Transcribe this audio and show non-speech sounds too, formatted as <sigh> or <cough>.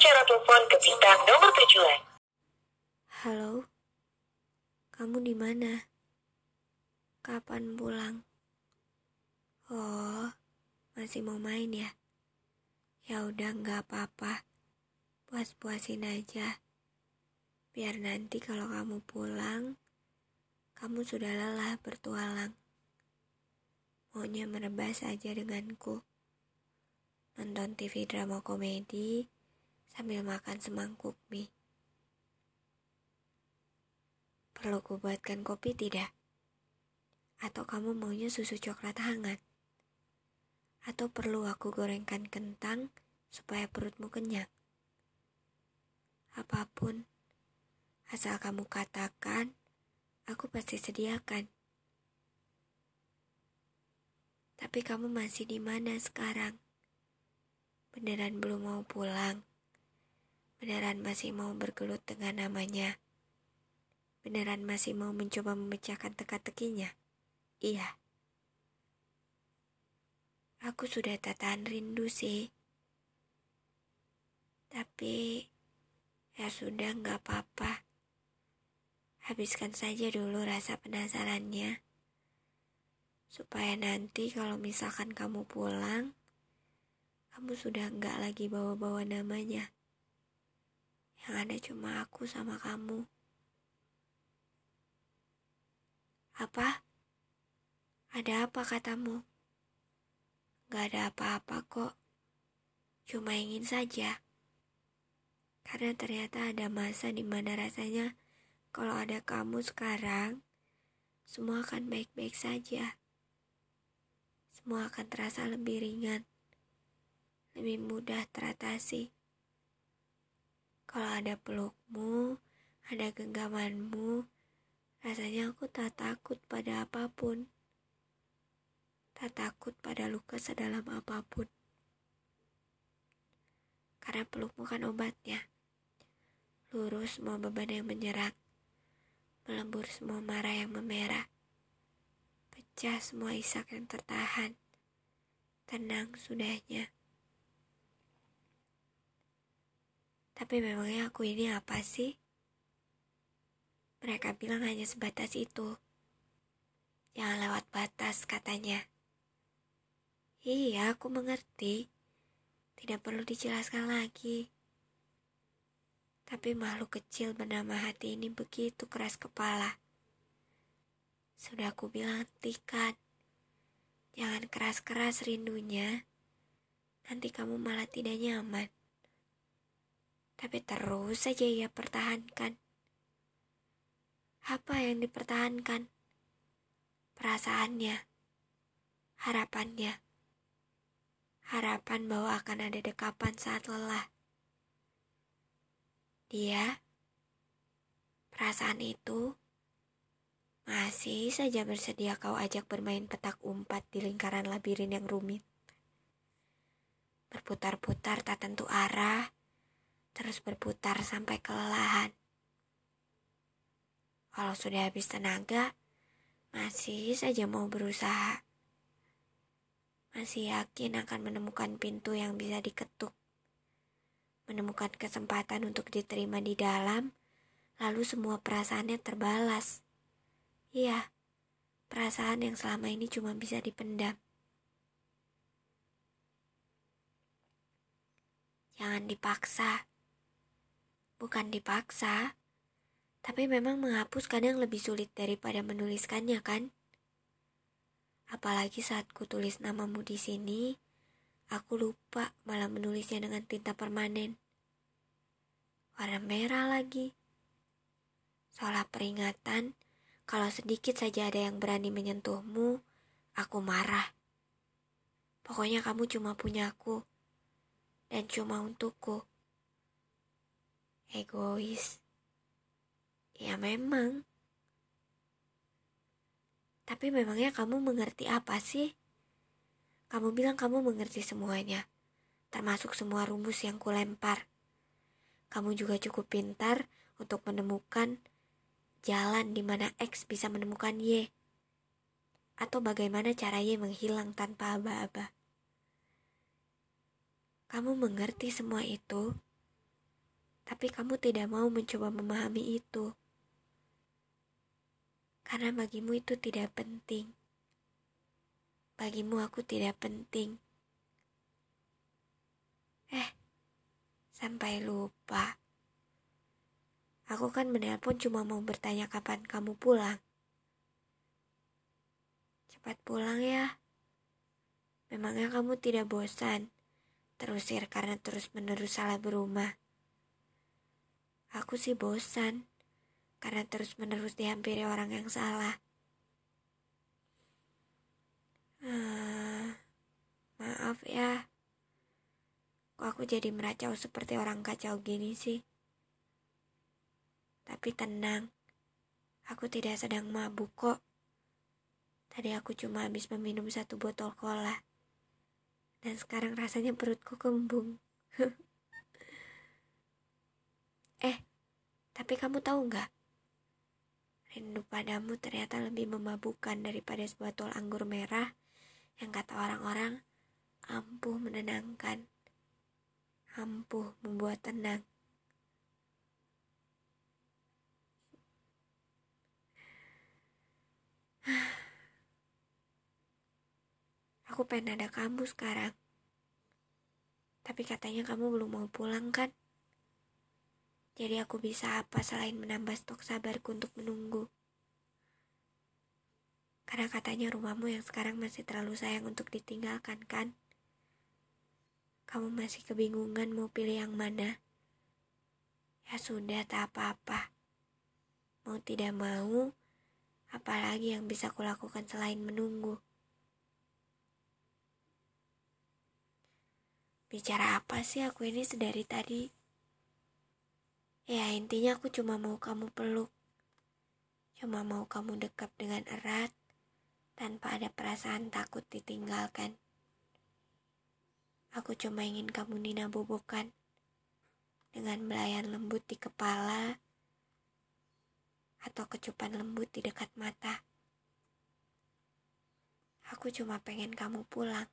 telepon ke bintang nomor tujuan. Halo, kamu di mana? Kapan pulang? Oh, masih mau main ya? Ya udah nggak apa-apa, puas-puasin aja. Biar nanti kalau kamu pulang, kamu sudah lelah bertualang. Maunya merebas aja denganku. Nonton TV drama komedi sambil makan semangkuk mie. Perlu kubuatkan kopi tidak? Atau kamu maunya susu coklat hangat? Atau perlu aku gorengkan kentang supaya perutmu kenyang? Apa pun, asal kamu katakan, aku pasti sediakan. Tapi kamu masih di mana sekarang? Beneran belum mau pulang? Beneran masih mau bergelut dengan namanya? Beneran masih mau mencoba memecahkan teka-tekinya? Iya. Aku sudah tatan rindu sih. Tapi ya sudah nggak apa-apa. Habiskan saja dulu rasa penasarannya supaya nanti kalau misalkan kamu pulang, kamu sudah nggak lagi bawa-bawa namanya. Yang ada cuma aku sama kamu. Apa? Ada apa katamu? Gak ada apa-apa kok. Cuma ingin saja. Karena ternyata ada masa di mana rasanya kalau ada kamu sekarang, semua akan baik-baik saja semua akan terasa lebih ringan, lebih mudah teratasi. Kalau ada pelukmu, ada genggamanmu, rasanya aku tak takut pada apa pun. Tak takut pada luka sedalam apa pun. Karena pelukmu kan obatnya. Lurus semua beban yang menyerang. Melembur semua marah yang memerah pecah semua isak yang tertahan. Tenang sudahnya. Tapi memangnya aku ini apa sih? Mereka bilang hanya sebatas itu. Jangan lewat batas katanya. Iya, aku mengerti. Tidak perlu dijelaskan lagi. Tapi makhluk kecil bernama hati ini begitu keras kepala. Sudah aku bilang hentikan. Jangan keras-keras rindunya. Nanti kamu malah tidak nyaman. Tapi terus saja ia pertahankan. Apa yang dipertahankan? Perasaannya, harapannya, harapan bahwa akan ada dekapan saat lelah. Dia, perasaan itu masih saja bersedia kau ajak bermain petak umpat di lingkaran labirin yang rumit. Berputar-putar tak tentu arah, terus berputar sampai kelelahan. Kalau sudah habis tenaga, masih saja mau berusaha. Masih yakin akan menemukan pintu yang bisa diketuk. Menemukan kesempatan untuk diterima di dalam, lalu semua perasaannya terbalas. Iya, perasaan yang selama ini cuma bisa dipendam. Jangan dipaksa. Bukan dipaksa, tapi memang menghapus kadang lebih sulit daripada menuliskannya kan? Apalagi saat ku tulis namamu di sini, aku lupa malah menulisnya dengan tinta permanen. Warna merah lagi. Seolah peringatan kalau sedikit saja ada yang berani menyentuhmu, aku marah. Pokoknya kamu cuma punya aku dan cuma untukku. Egois. Ya memang. Tapi memangnya kamu mengerti apa sih? Kamu bilang kamu mengerti semuanya, termasuk semua rumus yang kulempar. Kamu juga cukup pintar untuk menemukan jalan di mana X bisa menemukan Y, atau bagaimana cara Y menghilang tanpa aba-aba. Kamu mengerti semua itu, Tapi kamu tidak mau mencoba memahami itu. Karena bagimu itu tidak penting. Bagimu aku tidak penting. Eh, sampai lupa. Aku kan menelpon cuma mau bertanya kapan kamu pulang. Cepat pulang ya. Memangnya kamu tidak bosan terusir karena terus-menerus salah berumah? Aku sih bosan karena terus-menerus dihampiri orang yang salah. Uh, maaf ya. Kok aku jadi meracau seperti orang kacau gini sih? Tapi tenang, aku tidak sedang mabuk kok. Tadi aku cuma habis meminum satu botol cola. Dan sekarang rasanya perutku kembung. <laughs> eh, tapi kamu tahu nggak? Rindu padamu ternyata lebih memabukkan daripada sebotol anggur merah yang kata orang-orang ampuh menenangkan, ampuh membuat tenang. <sighs> Aku pengen ada kamu sekarang. Tapi katanya kamu belum mau pulang kan? Jadi aku bisa apa selain menambah stok sabarku untuk menunggu? Karena katanya rumahmu yang sekarang masih terlalu sayang untuk ditinggalkan kan? Kamu masih kebingungan mau pilih yang mana? Ya sudah, tak apa-apa. Mau tidak mau, apalagi yang bisa kulakukan selain menunggu? Bicara apa sih aku ini sedari tadi? Ya intinya aku cuma mau kamu peluk. Cuma mau kamu dekat dengan erat tanpa ada perasaan takut ditinggalkan. Aku cuma ingin kamu Nina bobokan dengan belayan lembut di kepala atau kecupan lembut di dekat mata. Aku cuma pengen kamu pulang.